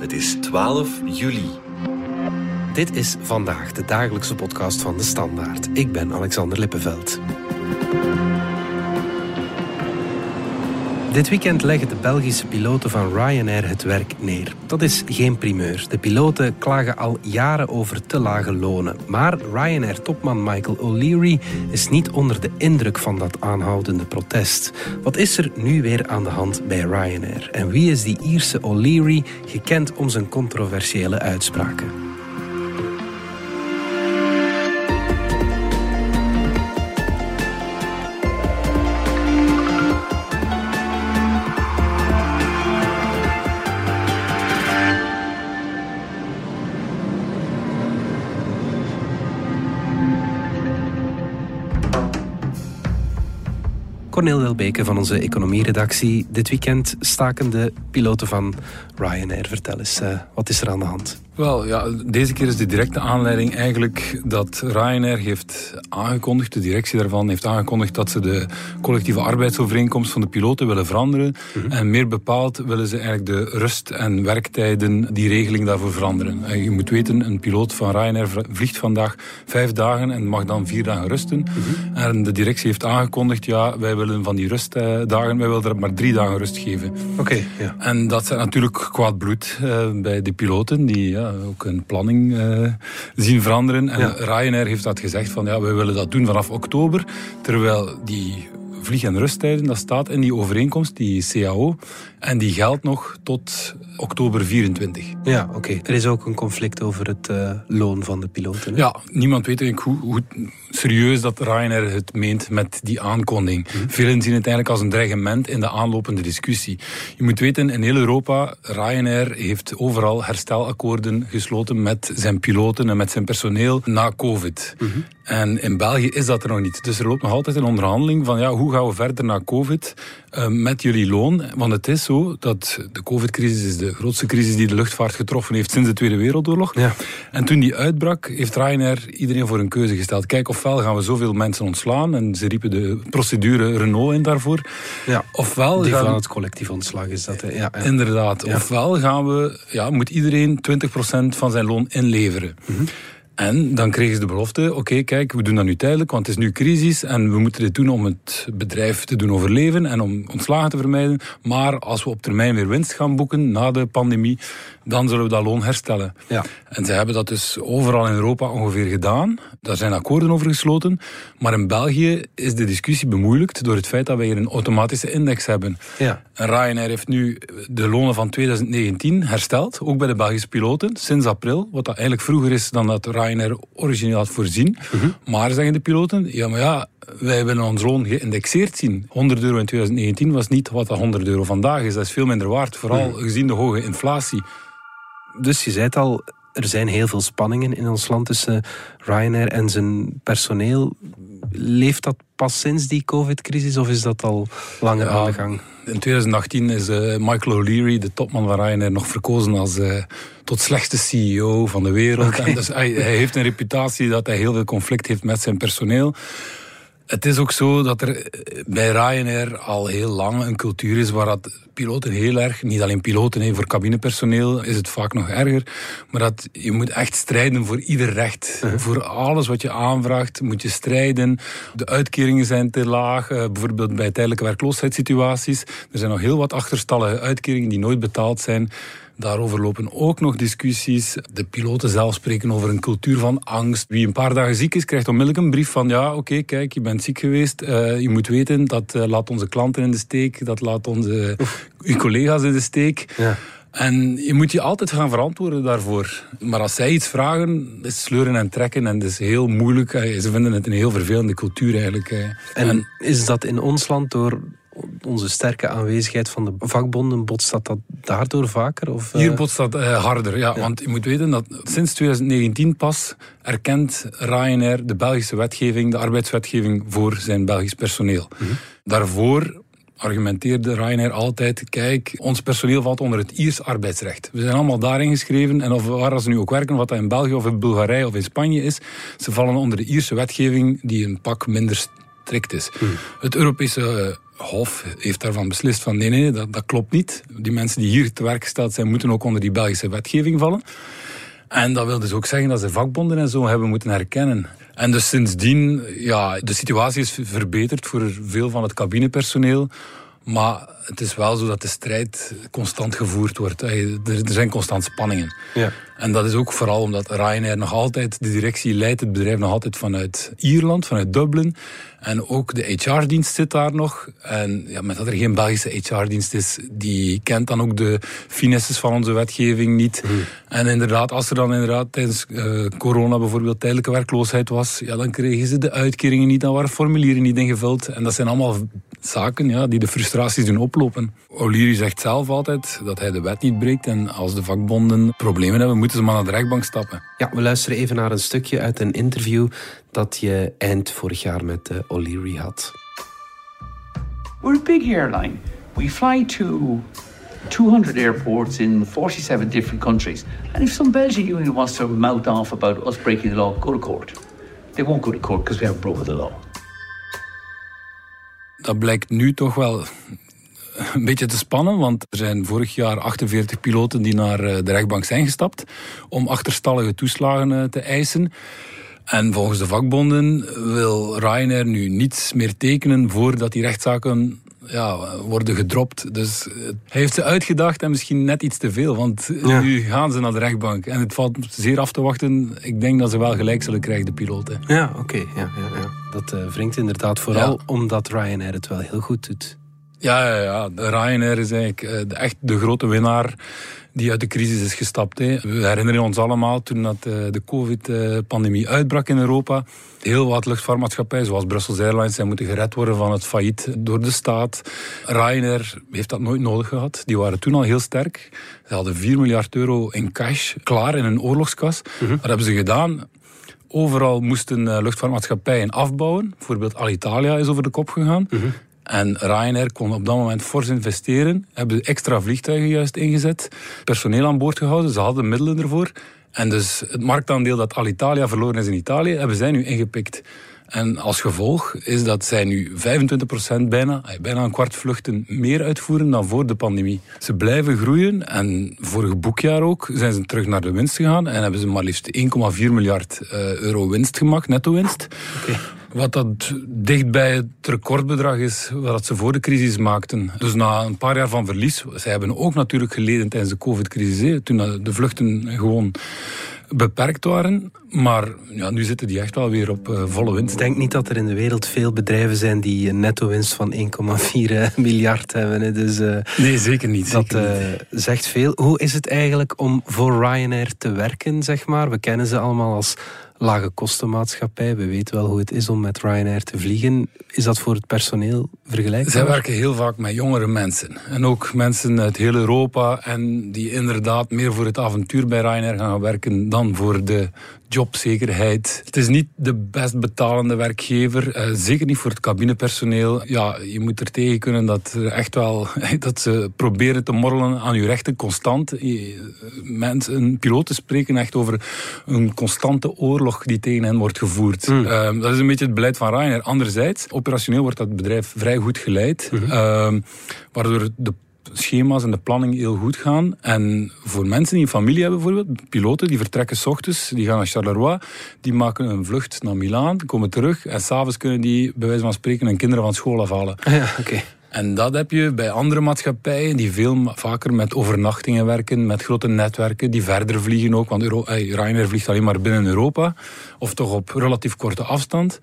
Het is 12 juli. Dit is vandaag de dagelijkse podcast van de Standaard. Ik ben Alexander Lippenveld. Dit weekend leggen de Belgische piloten van Ryanair het werk neer. Dat is geen primeur. De piloten klagen al jaren over te lage lonen. Maar Ryanair-topman Michael O'Leary is niet onder de indruk van dat aanhoudende protest. Wat is er nu weer aan de hand bij Ryanair? En wie is die Ierse O'Leary, gekend om zijn controversiële uitspraken? Cornel Welbeke van onze economieredactie. Dit weekend staken de piloten van Ryanair. Vertel eens, uh, wat is er aan de hand? Wel, ja, deze keer is de directe aanleiding eigenlijk dat Ryanair heeft aangekondigd, de directie daarvan heeft aangekondigd dat ze de collectieve arbeidsovereenkomst van de piloten willen veranderen. Mhm. En meer bepaald willen ze eigenlijk de rust- en werktijden, die regeling daarvoor veranderen. En je moet weten, een piloot van Ryanair vliegt vandaag vijf dagen en mag dan vier dagen rusten. Mhm. En de directie heeft aangekondigd, ja, wij willen van die rustdagen, wij willen er maar drie dagen rust geven. Oké, ja. En dat zijn natuurlijk kwaad bloed uh, bij de piloten, die ja, ook een planning uh, zien veranderen. En ja. Ryanair heeft dat gezegd van ja, we willen dat doen vanaf oktober. Terwijl die vlieg- en rusttijden, dat staat in die overeenkomst, die CAO. En die geldt nog tot oktober 24. Ja, oké. Er is ook een conflict over het uh, loon van de piloten. Hè? Ja, niemand weet eigenlijk hoe, hoe, serieus dat Ryanair het meent met die aankondiging. Mm. Velen zien het eigenlijk als een dreigement in de aanlopende discussie. Je moet weten, in heel Europa, Ryanair heeft overal herstelakkoorden gesloten met zijn piloten en met zijn personeel na COVID. -hmm. En in België is dat er nog niet. Dus er loopt nog altijd een onderhandeling van ja, hoe gaan we verder na COVID uh, met jullie loon? Want het is zo dat de COVID-crisis is de grootste crisis die de luchtvaart getroffen heeft sinds de Tweede Wereldoorlog. Ja. En toen die uitbrak, heeft Ryanair iedereen voor een keuze gesteld. Kijk, ofwel gaan we zoveel mensen ontslaan, en ze riepen de procedure Renault in daarvoor. Ja, ofwel die gaan van het collectief ontslag is dat. Ja, ja. Inderdaad. Ofwel gaan we, ja, moet iedereen 20% van zijn loon inleveren. Mm -hmm. En dan kregen ze de belofte, oké, kijk, we doen dat nu tijdelijk, want het is nu crisis en we moeten dit doen om het bedrijf te doen overleven en om ontslagen te vermijden. Maar als we op termijn weer winst gaan boeken na de pandemie, dan zullen we dat loon herstellen. Ja. En ze hebben dat dus overal in Europa ongeveer gedaan. Daar zijn akkoorden over gesloten. Maar in België is de discussie bemoeilijkt door het feit dat wij hier een automatische index hebben. Ja. En Ryanair heeft nu de lonen van 2019 hersteld, ook bij de Belgische piloten, sinds april. Wat dat eigenlijk vroeger is dan dat Ryanair origineel had voorzien. Mhm. Maar zeggen de piloten, ja maar ja, wij willen ons loon geïndexeerd zien. 100 euro in 2019 was niet wat dat 100 euro vandaag is. Dat is veel minder waard, vooral gezien de hoge inflatie. Dus je zei het al, er zijn heel veel spanningen in ons land tussen Ryanair en zijn personeel. Leeft dat pas sinds die COVID-crisis of is dat al langer Ja, aan de gang? In 2018 is uh, Michael O'Leary, de topman van Ryanair, nog verkozen als uh, tot slechtste CEO van de wereld. En dus hij, hij heeft een reputatie dat hij heel veel conflict heeft met zijn personeel. Het is ook zo dat er eh, bij Ryanair al heel lang een cultuur is waar dat piloten heel erg, niet alleen piloten, voor cabinepersoneel is het vaak nog erger, maar dat je moet echt strijden voor ieder recht. Voor alles wat je aanvraagt moet je strijden. De uitkeringen zijn te laag, eh, bijvoorbeeld bij tijdelijke werkloosheidssituaties. Er zijn nog heel wat achterstallige uitkeringen die nooit betaald zijn. Daarover lopen ook nog discussies. De piloten zelf spreken over een cultuur van angst. Wie een paar dagen ziek is, krijgt onmiddellijk een brief van... ja, oké, okay, kijk, je bent ziek geweest. Uh, je moet weten, dat uh, laat onze klanten in de steek. Dat laat onze, uw collega's in de steek. Ja. En je moet je altijd gaan verantwoorden daarvoor. Maar als zij iets vragen, is sleuren en trekken. En het is heel moeilijk. Ze vinden het een heel vervelende cultuur eigenlijk. En, en is dat in ons land door onze sterke aanwezigheid van de vakbonden, botst dat, dat daardoor vaker? Of, Hier botst dat uh, harder, ja, ja, Want je moet weten dat sinds 2019 pas erkent Ryanair de Belgische wetgeving, de arbeidswetgeving voor zijn Belgisch personeel. Mhm. Daarvoor argumenteerde Ryanair altijd, kijk, ons personeel valt onder het Iers arbeidsrecht. We zijn allemaal daarin geschreven en of waar ze nu ook werken, wat dat in België of in Bulgarije of in Spanje is, ze vallen onder de Ierse wetgeving die een pak minder strikt is. Mhm. Het Europese Hof heeft daarvan beslist van nee, nee, dat, dat klopt niet. Die mensen die hier te werk gesteld zijn, moeten ook onder die Belgische wetgeving vallen. En dat wil dus ook zeggen dat ze vakbonden en zo hebben moeten herkennen. En dus sindsdien, ja, de situatie is verbeterd voor veel van het cabinepersoneel. Maar het is wel zo dat de strijd constant gevoerd wordt. Er zijn constant spanningen. Ja. En dat is ook vooral omdat Ryanair nog altijd, de directie leidt het bedrijf nog altijd vanuit Ierland, vanuit Dublin. En ook de HR-dienst zit daar nog. En ja, met dat er geen Belgische HR-dienst is, die kent dan ook de finesses van onze wetgeving niet. Hmm. En inderdaad, als er dan inderdaad tijdens uh, corona bijvoorbeeld tijdelijke werkloosheid was, ja, dan kregen ze de uitkeringen niet, dan waren formulieren niet ingevuld. En dat zijn allemaal zaken ja, die de frustraties doen oplopen. O'Leary zegt zelf altijd dat hij de wet niet breekt en als de vakbonden problemen hebben, moeten ze maar naar de rechtbank stappen. Ja, we luisteren even naar een stukje uit een interview dat je eind vorig jaar met uh, O'Leary had. We're a big airline. We fly to 200 airports in 47 different countries. And if some Belgian union wants to mouth off about us breaking the law, go to court. They won't go to court because we haven't broken the law. Dat blijkt nu toch wel een beetje te spannen, want er zijn vorig jaar 48 piloten die naar eh, de rechtbank zijn gestapt om achterstallige toeslagen eh, te eisen. En volgens de vakbonden wil Ryanair nu niets meer tekenen voordat die rechtszaken ja, worden gedropt. Dus eh, hij heeft ze uitgedacht en misschien net iets te veel. Want nu gaan ze naar de rechtbank. En het valt zeer af te wachten. Ik denk dat ze wel gelijk zullen krijgen, de piloten. Ja, oké. Ja, ja, ja. Dat uh, wringt inderdaad vooral omdat Ryanair het wel heel goed doet. Ja, ja, ja. Ryanair is eigenlijk de, echt de grote winnaar die uit de crisis is gestapt. Hè. We herinneren ons allemaal toen dat, uh, de covid-pandemie uitbrak in Europa. Heel wat luchtvaartmaatschappijen, zoals Brussels Airlines, zijn moeten gered worden van het failliet door de staat. Ryanair heeft dat nooit nodig gehad. Die waren toen al heel sterk. Ze hadden 4 miljard euro in cash klaar in een oorlogskas. Mm Dat hebben ze gedaan. Overal moesten eh, luchtvaartmaatschappijen afbouwen. Bijvoorbeeld Alitalia is over de kop gegaan. Mhm. En Ryanair kon op dat moment fors investeren. Hebben extra vliegtuigen juist ingezet. Personeel aan boord gehouden. Ze hadden middelen ervoor. En dus het marktaandeel dat Alitalia verloren is in Italië, hebben zij nu ingepikt. En als gevolg is dat zij nu 25% bijna, bijna een kwart vluchten meer uitvoeren dan voor de pandemie. Ze blijven groeien en vorig boekjaar ook zijn ze terug naar de winst gegaan en hebben ze maar liefst 1,4 miljard eh, euro winst gemaakt, netto winst. Okay. Wat dat dicht bij het recordbedrag is wat ze voor de crisis maakten. Dus na een paar jaar van verlies, zij hebben ook natuurlijk geleden tijdens de covid-crisis, toen de vluchten gewoon beperkt waren. Maar ja, nu zitten die echt wel weer op uh, volle winst. Ik denk niet dat er in de wereld veel bedrijven zijn die een netto-winst van 1,4 miljard hebben. Hè. Dus, uh, nee, zeker niet. Dat uh, zegt veel. Hoe is het eigenlijk om voor Ryanair te werken, zeg maar? We kennen ze allemaal als lage kostenmaatschappij. We weten wel hoe het is om met Ryanair te vliegen. Is dat voor het personeel vergelijkbaar? Zij werken heel vaak met jongere mensen. En ook mensen uit heel Europa. En die inderdaad meer voor het avontuur bij Ryanair gaan werken dan voor de jobzekerheid. Het is niet de best betalende werkgever. Uh, zeker niet voor het cabinepersoneel. Ja, je moet er tegen kunnen dat er echt wel dat ze proberen te morrelen aan je rechten constant. Mensen, piloten spreken echt over een constante oorlog die tegen hen wordt gevoerd. Mm. Uh, dat is een beetje het beleid van Ryanair. Anderzijds, operationeel wordt dat bedrijf vrij goed geleid. Mm -hmm. uh, waardoor de schema's en de planning heel goed gaan. En voor mensen die een familie hebben bijvoorbeeld, piloten die vertrekken s ochtends, die gaan naar Charleroi, die maken een vlucht naar Milaan, komen terug en s'avonds kunnen die bij wijze van spreken hun kinderen van school afhalen. Ja, oké. En dat heb je bij andere maatschappijen die veel vaker met overnachtingen werken, met grote netwerken, die verder vliegen ook. Want Euro Ryanair vliegt alleen maar binnen Europa, of toch op relatief korte afstand.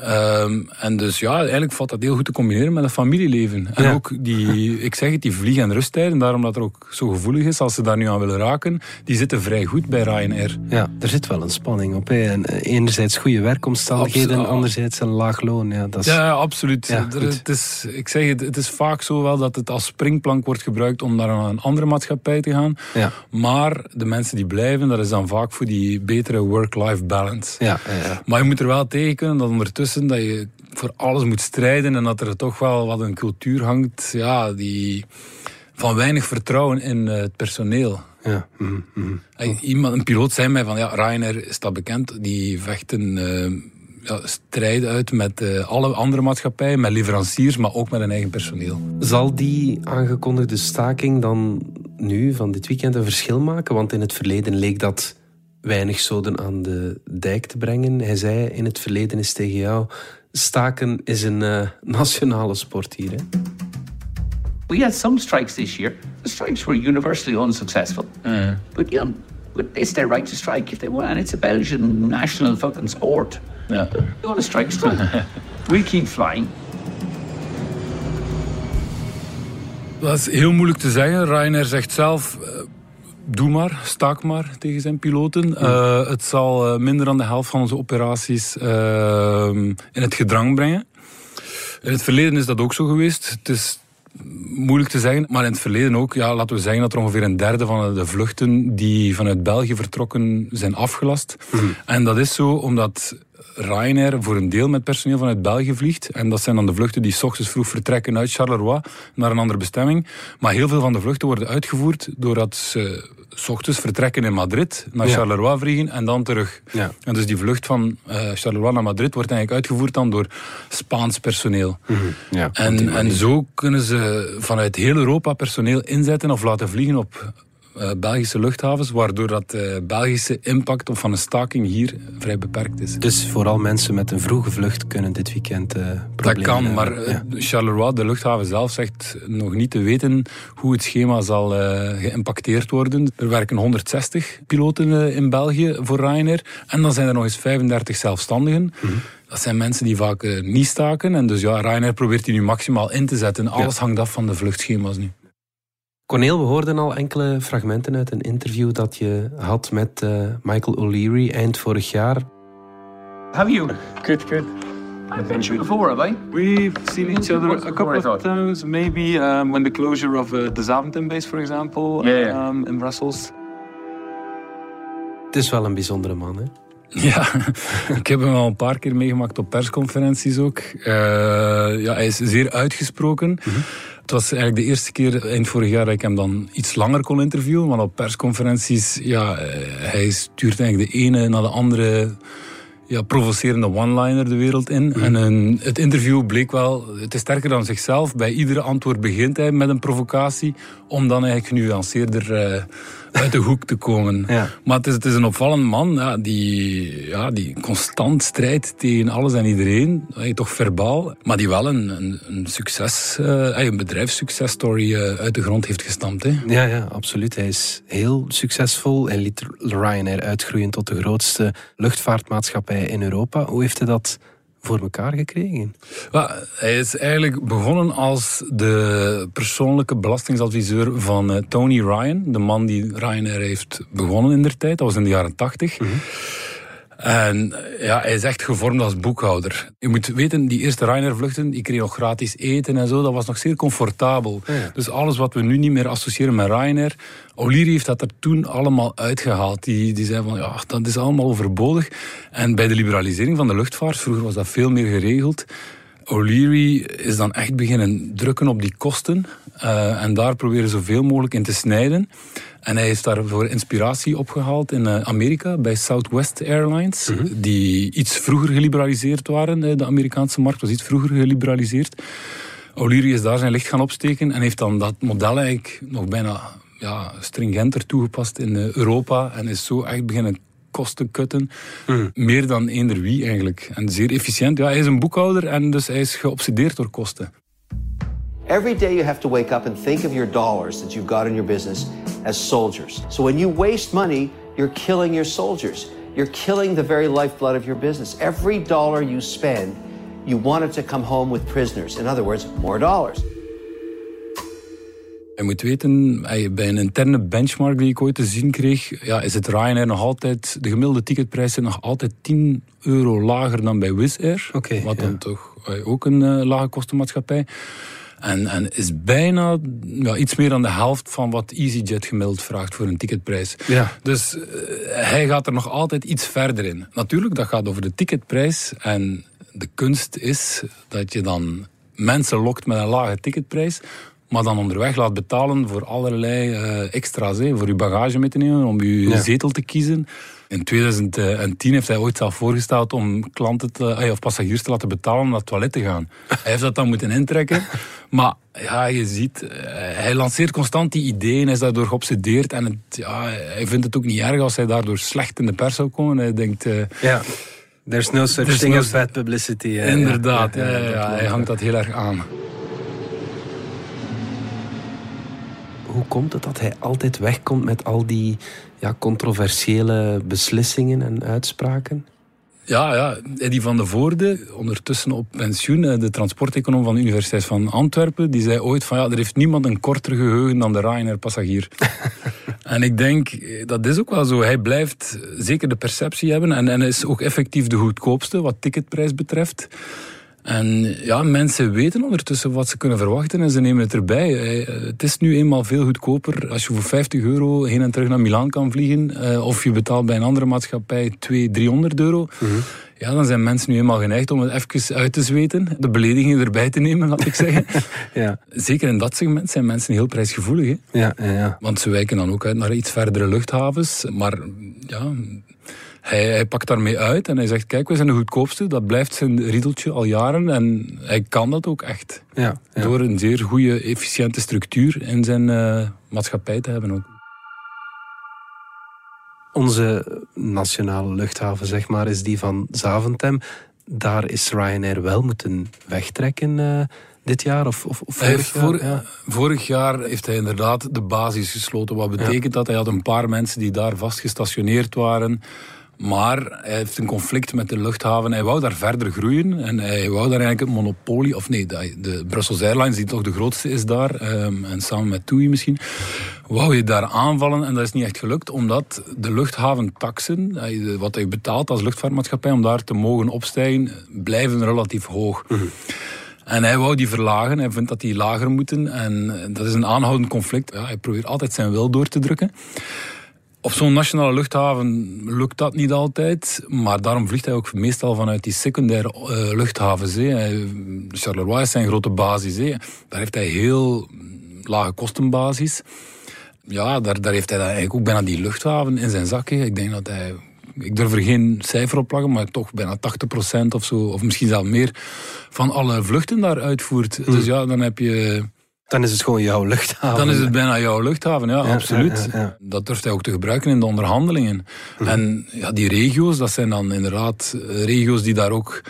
Um, en dus ja, eigenlijk valt dat heel goed te combineren met een familieleven. En ook die, ik zeg het, die vlieg- en rusttijden, daarom dat er ook zo gevoelig is, als ze daar nu aan willen raken, die zitten vrij goed bij Ryanair. Ja, er zit wel een spanning op. Hè. En eh, enerzijds goede werkomstandigheden, anderzijds een laag loon. Ja, dat is... ja absoluut. Ja, het is, ik zeg het, het is vaak zo wel dat het als springplank wordt gebruikt om naar een andere maatschappij te gaan. Ja. Maar de mensen die blijven, dat is dan vaak voor die betere work-life balance. Ja, ja, Maar je moet er wel tegen kunnen dat ondertussen dat je voor alles moet strijden en dat er toch wel wat een cultuur hangt ja, die van weinig vertrouwen in eh, het personeel. Ja. Mm Iemand, een piloot zei mij van ja, Ryanair is dat bekend, die vechten uh, ja, strijd uit met uh, alle andere maatschappijen, met leveranciers, maar ook met hun eigen personeel. Zal die aangekondigde staking dan nu, van dit weekend, een verschil maken? Want in het verleden leek dat weinig zoden aan de dijk te brengen. Hij zei in het verleden is tegen jou: staken is een uh, nationale sport hier. Hè? We had some strikes this year. The strikes were universally unsuccessful. Uh. But you know, it's their right to strike if they want. And it's a Belgian national fucking sport. Yeah. You want to strike, strike. we keep flying. Dat is heel moeilijk te zeggen. Ryanair zegt zelf, uh, doe maar, staak maar tegen zijn piloten. Uh, het zal uh, minder dan de helft van onze operaties in het gedrang brengen. In het verleden is dat ook zo geweest. Het is moeilijk te zeggen, maar in het verleden ook, ja, laten we zeggen dat er ongeveer een derde van de vluchten die vanuit België vertrokken zijn afgelast. Mhm. En dat is zo omdat Ryanair voor een deel met personeel vanuit België vliegt. En dat zijn dan de vluchten die s ochtends vroeg vertrekken uit Charleroi naar een andere bestemming. Maar heel veel van de vluchten worden uitgevoerd doordat ze s ochtends vertrekken in Madrid, naar Charleroi vliegen en dan terug. Ja. En dus die vlucht van uh, Charleroi naar Madrid wordt eigenlijk uitgevoerd dan door Spaans personeel. Mhm. ja, en, en zo kunnen ze vanuit heel Europa personeel inzetten of laten vliegen op Belgische luchthavens, waardoor dat de uh, Belgische impact van een staking hier vrij beperkt is. Dus vooral mensen met een vroege vlucht kunnen dit weekend uh, Dat kan, maar uh, Charleroi, de luchthaven zelf, zegt nog niet te weten hoe het schema zal geïmpacteerd worden. Er werken 160 piloten in België voor Ryanair en dan zijn er nog eens 35 zelfstandigen. Mhm. Dat zijn mensen die vaak niet staken. En dus ja, Ryanair probeert die nu maximaal in te zetten. Alles hangt af van de vluchtschema's nu. Corneel, we hoorden al enkele fragmenten uit een interview dat je had met uh, Michael O'Leary eind vorig jaar. Have you? Good, good. I've been you before, have I? We've seen each other a couple of times, maybe um, when the closure of uh, the Zaventem base, for example, yeah, yeah. Um, in Brussels. Het is wel een bijzondere man, hè? Ja, ik heb hem al een paar keer meegemaakt op persconferenties ook. Uh, ja, hij is zeer uitgesproken. Mm -hmm. Het was eigenlijk de eerste keer eind vorig jaar dat ik hem dan iets langer kon interviewen. Want op persconferenties, ja, eh, hij stuurt eigenlijk de ene naar de andere ja, provocerende one-liner de wereld in. Mhm. En een, het interview bleek wel, het is sterker dan zichzelf. Bij iedere antwoord begint hij met een provocatie, om dan eigenlijk genuanceerder uh, uit de hoek te komen. Ja. Maar het is, het is een opvallend man ja, die, ja, die constant strijdt tegen alles en iedereen. toch verbaal. Maar die wel een, een, een succes, uh, een bedrijfssuccesstory uh, uit de grond heeft gestampt. Hè. Ja, ja, absoluut. Hij is heel succesvol en liet Ryanair uitgroeien tot de grootste luchtvaartmaatschappij in Europa. Hoe heeft hij dat voor elkaar gekregen? hij is eigenlijk begonnen als de persoonlijke belastingsadviseur van uh, Tony Ryan. De man die Ryanair heeft begonnen in der tijd. Dat was in de jaren tachtig. Mm en ja, hij is echt gevormd als boekhouder. Je moet weten, die eerste Ryanair-vluchten, die kreeg nog gratis eten en zo. Dat was nog zeer comfortabel. Dus alles wat we nu niet meer associëren met Ryanair... O'Leary heeft dat er toen allemaal uitgehaald. Die, die zei van, ja, dat is allemaal overbodig. En bij de liberalisering van de luchtvaart, vroeger was dat veel meer geregeld... O'Leary is dan echt beginnen drukken op die kosten. Uh, en daar proberen zoveel mogelijk in te snijden. En hij heeft daarvoor inspiratie opgehaald in uh, Amerika bij Southwest Airlines, -hmm. die iets vroeger geliberaliseerd waren. Uh, de Amerikaanse markt was iets vroeger geliberaliseerd. O'Leary is daar zijn licht gaan opsteken en heeft dan dat model eigenlijk nog bijna ja, stringenter toegepast in Europa. En is zo echt beginnen kosten kutten. Mm. Meer dan eender wie eigenlijk. En zeer efficiënt. Ja, hij is een boekhouder en dus hij is geobsedeerd door kosten. Every day you have to wake up and think of your dollars that you've got in your business as soldiers. So when you waste money, you're killing your soldiers. You're killing the very lifeblood of your business. Every dollar you spend, you want it to come home with prisoners. In other words, more dollars. Je moet weten, bij een interne benchmark die ik ooit te zien kreeg, ja, is het Ryanair nog altijd, de gemiddelde ticketprijs is nog altijd 10 euro lager dan bij Wizz Air. Okay, wat dan toch ook een uh, lage kostenmaatschappij. En, en is bijna ja, iets meer dan de helft van wat EasyJet gemiddeld vraagt voor een ticketprijs. Ja. Dus uh, hij gaat er nog altijd iets verder in. Natuurlijk, dat gaat over de ticketprijs. En de kunst is dat je dan mensen lokt met een lage ticketprijs maar dan onderweg laat betalen voor allerlei uh, extra's. Hè, voor uw bagage mee te nemen, om uw zetel te kiezen. In 2010 heeft hij ooit zelf voorgesteld om klanten te, eh, of passagiers te laten betalen om naar het toilet te gaan. Hij heeft dat dan moeten intrekken. Maar ja, je ziet, eh, hij lanceert constant die ideeën, hij is daardoor geobsedeerd. En het, ja, hij vindt het ook niet erg als hij daardoor slecht in de pers zou komen. Hij denkt... Uh, ja. There's no such thing as bad publicity. Inderdaad, ja, ja, hij hangt dat heel erg aan. Hoe komt het dat hij altijd wegkomt met al die ja, controversiële beslissingen en uitspraken? Ja, ja, Eddie van de Voorde, ondertussen op pensioen, eh, de transporteconoom van de Universiteit van Antwerpen, die zei ooit van ja, er heeft niemand een korter geheugen dan de Ryanair-passagier. en ik denk, eh, dat is ook wel zo. Hij blijft zeker de perceptie hebben en, en is ook effectief de goedkoopste wat ticketprijs betreft. En ja, mensen weten ondertussen wat ze kunnen verwachten en ze nemen het erbij. Het is nu eenmaal veel goedkoper als je voor 50 euro heen en terug naar Milaan kan vliegen. Eh, of je betaalt bij een andere maatschappij 200, 300 euro. Mhm. Ja, dan zijn mensen nu eenmaal geneigd om het even uit te zweten. De beledigingen erbij te nemen, laat ik zeggen. ja. Zeker in dat segment zijn mensen heel prijsgevoelig. Hè? Ja, ja, ja. Want ze wijken dan ook uit naar iets verdere luchthavens. Maar ja, hij, hij, pakt daarmee uit en hij zegt, kijk, we zijn de goedkoopste. Dat blijft zijn riedeltje al jaren en hij kan dat ook echt. Ja, Door een zeer goede, efficiënte structuur in zijn uh, maatschappij te hebben ook. Onze nationale luchthaven, zeg maar, is die van Zaventem. Daar is Ryanair wel moeten wegtrekken... Uh, dit jaar of, of, vorig jaar? ja. Vorig jaar heeft hij inderdaad de basis gesloten. Wat betekent dat? Hij had een paar mensen die daar vast gestationeerd waren. Maar hij heeft een conflict met de luchthaven. Hij wou daar verder groeien. En hij wou daar eigenlijk het monopolie... Of nee, de Brussels Airlines, die toch de grootste is daar... Ehm, en samen met TUI misschien... wou je daar aanvallen. En dat is niet echt gelukt. Omdat de luchthaventaxen... Wat hij betaalt als luchtvaartmaatschappij... om daar te mogen opstijgen... blijven relatief hoog. Mhm. En hij wou die verlagen. Hij vindt dat die lager moeten. En dat is een aanhoudend conflict. Ja, hij probeert altijd zijn wil door te drukken. Op zo'n nationale luchthaven lukt dat niet altijd, maar daarom vliegt hij ook meestal vanuit die secundaire uh, luchthavens. Charleroi is zijn grote basis. Hè. Daar heeft hij heel lage kostenbasis. Ja, daar, daar heeft hij dan eigenlijk ook bijna die luchthaven in zijn zak. Ik denk dat hij ik durf er geen cijfer op plakken, maar toch bijna 80% of zo, of misschien zelfs meer, van alle vluchten daar uitvoert. Hmm. Dus ja, dan heb je dan is het gewoon jouw luchthaven. Dan is het bijna jouw luchthaven, ja, absoluut. dat durft hij ook te gebruiken in de onderhandelingen. Mhm. En ja, die regio's, dat zijn dan inderdaad eh, regio's die daar ook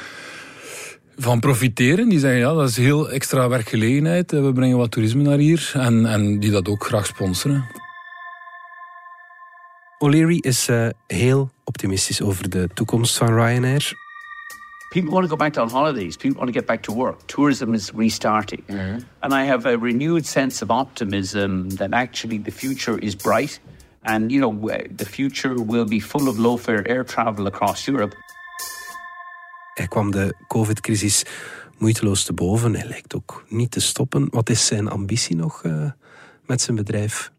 van profiteren. Die zeggen, ja, dat is heel extra werkgelegenheid. We brengen wat toerisme naar hier. En, en die dat ook graag sponsoren. O'Leary is uh, heel optimistisch over de toekomst van Ryanair. People want to go back on holidays. People want to get back to work. Tourism is restarting. Mm-hmm. And I have a renewed sense of optimism that actually the future is bright. And, you know, the future will be full of low fare air travel across Europe. Er kwam de COVID-crisis moeiteloos te boven. Hij lijkt ook niet te stoppen. Wat is zijn ambitie nog uh, met zijn bedrijf?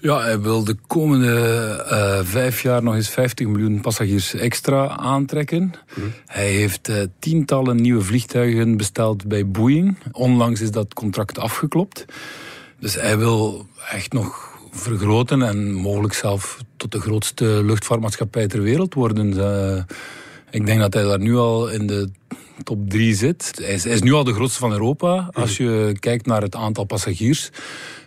Ja, hij wil de komende uh, vijf jaar nog eens 50 miljoen passagiers extra aantrekken. Mhm. Hij heeft uh, tientallen nieuwe vliegtuigen besteld bij Boeing. Onlangs is dat contract afgeklopt. Dus hij wil echt nog vergroten en mogelijk zelf tot de grootste luchtvaartmaatschappij ter wereld worden. Uh, ik denk dat hij daar nu al in de top drie zit. Hij is, hij is nu al de grootste van Europa. Als mhm. je kijkt naar het aantal passagiers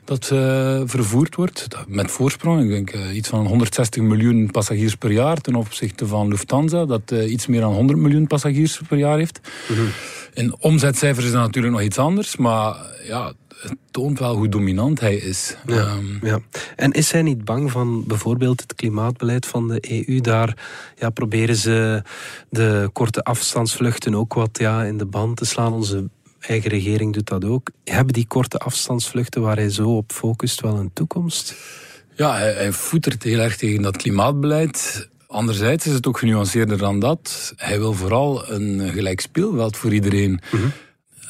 dat uh, vervoerd wordt. Met voorsprong, ik denk uh, iets van 160 miljoen passagiers per jaar ten opzichte van Lufthansa, dat uh, iets meer dan 100 miljoen passagiers per jaar heeft. Mm -hmm. In omzetcijfers is dat natuurlijk nog iets anders, maar ja, het toont wel hoe dominant hij is. Ja, um, ja. En is hij niet bang van bijvoorbeeld het klimaatbeleid van de EU? Daar ja, proberen ze de korte afstandsvluchten ook wat ja, in de band te slaan. Onze eigen regering doet dat ook. Hebben die korte afstandsvluchten waar hij zo op focust wel een toekomst? Ja, hij, hij voetert heel erg tegen dat klimaatbeleid. Anderzijds is het ook genuanceerder dan dat. Hij wil vooral een gelijk speelveld voor iedereen. Mhm.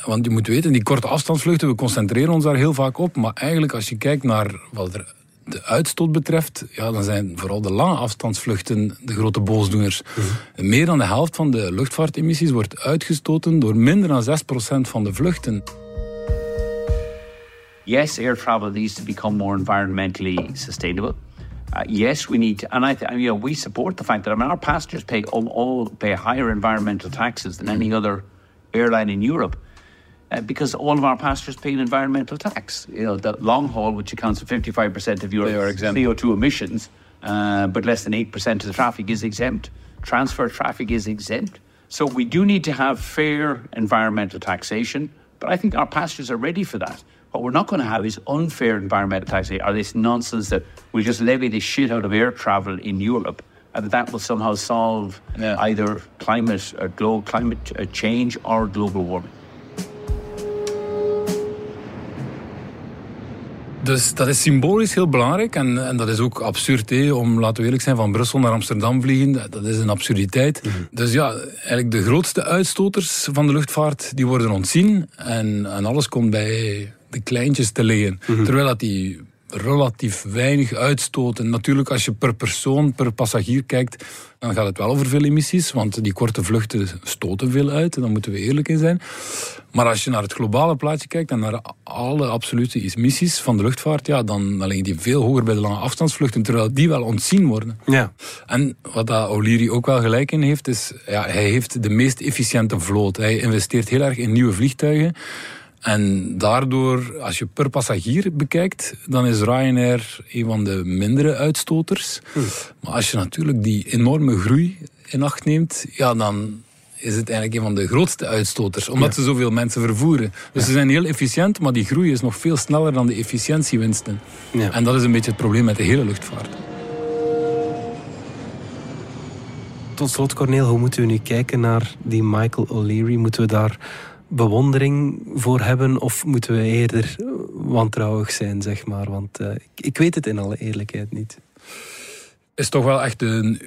Want je moet weten, die korte afstandsvluchten, we concentreren ons daar heel vaak op. Maar eigenlijk, als je kijkt naar wat er de uitstoot betreft, ja, dan zijn vooral de lange afstandsvluchten de grote boosdoeners. Mhm. Meer dan de helft van de luchtvaartemissies wordt uitgestoten door minder dan 6% van de vluchten. Yes, air travel needs to become more environmentally sustainable. Uh, yes, we need, to, and I, th- you know, we support the fact that I mean, our passengers pay all, all pay higher environmental taxes than any other airline in Europe. Uh, because all of our passengers pay an environmental tax. You know, the long haul, which accounts for 55% of your CO2 emissions, uh, but less than 8% of the traffic is exempt. Transfer traffic is exempt. So we do need to have fair environmental taxation, but I think our passengers are ready for that. What we're not going to have is unfair environmental taxation, or this nonsense that we just levy the shit out of air travel in Europe, and that that will somehow solve yeah. either climate, uh, global climate uh, change or global warming. Dus dat is symbolisch heel belangrijk. En, en dat is ook absurd, om, laten we eerlijk zijn, van Brussel naar Amsterdam vliegen. Dat is een absurditeit. Mhm. Dus ja, eigenlijk de grootste uitstoters van de luchtvaart, die worden ontzien. En, en alles komt bij de kleintjes te liggen. Mhm. Terwijl dat die relatief weinig uitstoten. Natuurlijk, als je per persoon, per passagier kijkt, dan gaat het wel over veel emissies, want die korte vluchten stoten veel uit, daar moeten we eerlijk in zijn. Maar als je naar het globale plaatje kijkt en naar alle absolute emissies van de luchtvaart, ja, dan, dan liggen die veel hoger bij de lange afstandsvluchten, terwijl die wel ontzien worden. Ja. En wat dat O'Leary ook wel gelijk in heeft, is ja, hij heeft de meest efficiënte vloot. Hij investeert heel erg in nieuwe vliegtuigen. En daardoor, als je per passagier bekijkt, dan is Ryanair een van de mindere uitstoters. Hm. Maar als je natuurlijk die enorme groei in acht neemt, ja, dan is het eigenlijk een van de grootste uitstoters, omdat ze zoveel mensen vervoeren. Dus ze zijn heel efficiënt, maar die groei is nog veel sneller dan de efficiëntiewinsten. Ja. En dat is een beetje het probleem met de hele luchtvaart. Tot slot, Corneel, hoe moeten we nu kijken naar die Michael O'Leary? Moeten we daar bewondering voor hebben? Of moeten we eerder wantrouwig zijn, zeg maar? Want uh, ik, weet het in alle eerlijkheid niet. Is toch wel echt een,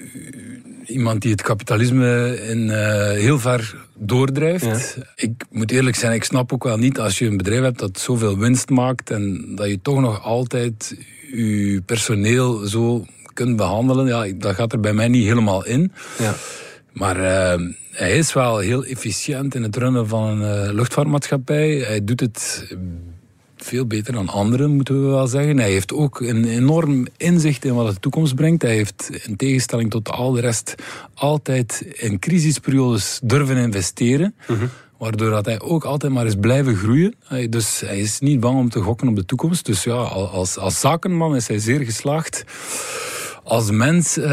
iemand die het kapitalisme in, uh, heel ver doordrijft. Ik moet eerlijk zijn, ik snap ook wel niet als je een bedrijf hebt dat zoveel winst maakt en dat je toch nog altijd je personeel zo kunt behandelen. Ja, dat gaat er bij mij niet helemaal in. Ja. Maar uh, hij is wel heel efficiënt in het runnen van een uh, luchtvaartmaatschappij. Hij doet het veel beter dan anderen, moeten we wel zeggen. Hij heeft ook een enorm inzicht in wat de toekomst brengt. Hij heeft in tegenstelling tot al de rest altijd in crisisperiodes durven investeren. Mm Waardoor dat hij ook altijd maar is blijven groeien. Dus hij is niet bang om te gokken op de toekomst. Dus ja, als, als zakenman is hij zeer geslaagd als mens uh,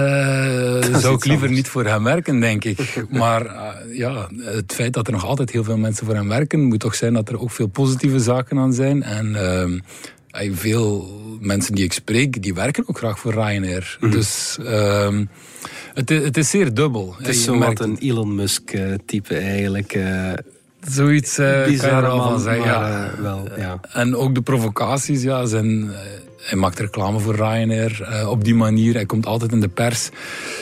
zou ik liever niet voor hem werken, denk ik. Maar uh, ja, het feit dat er nog altijd heel veel mensen voor hem werken, moet toch zijn dat er ook veel positieve zaken aan zijn. En uh, veel mensen die ik spreek, die werken ook graag voor Ryanair. Mm Dus ehm, het, het, is zeer dubbel. Het is zo wat een Elon Musk-type eigenlijk. Zoiets uh, kan je er al van zeggen. ja. wel, ja. En ook de provocaties ja, zijn hij maakt reclame voor Ryanair uh, op die manier. Hij komt altijd in de pers.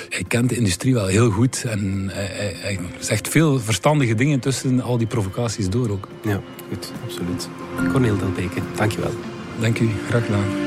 Hij kent de industrie wel heel goed. En hij, hij, zegt veel verstandige dingen tussen al die provocaties door ook. Ja, goed, absoluut. Cornel Delbeke, dankjewel. Dank u, graag gedaan.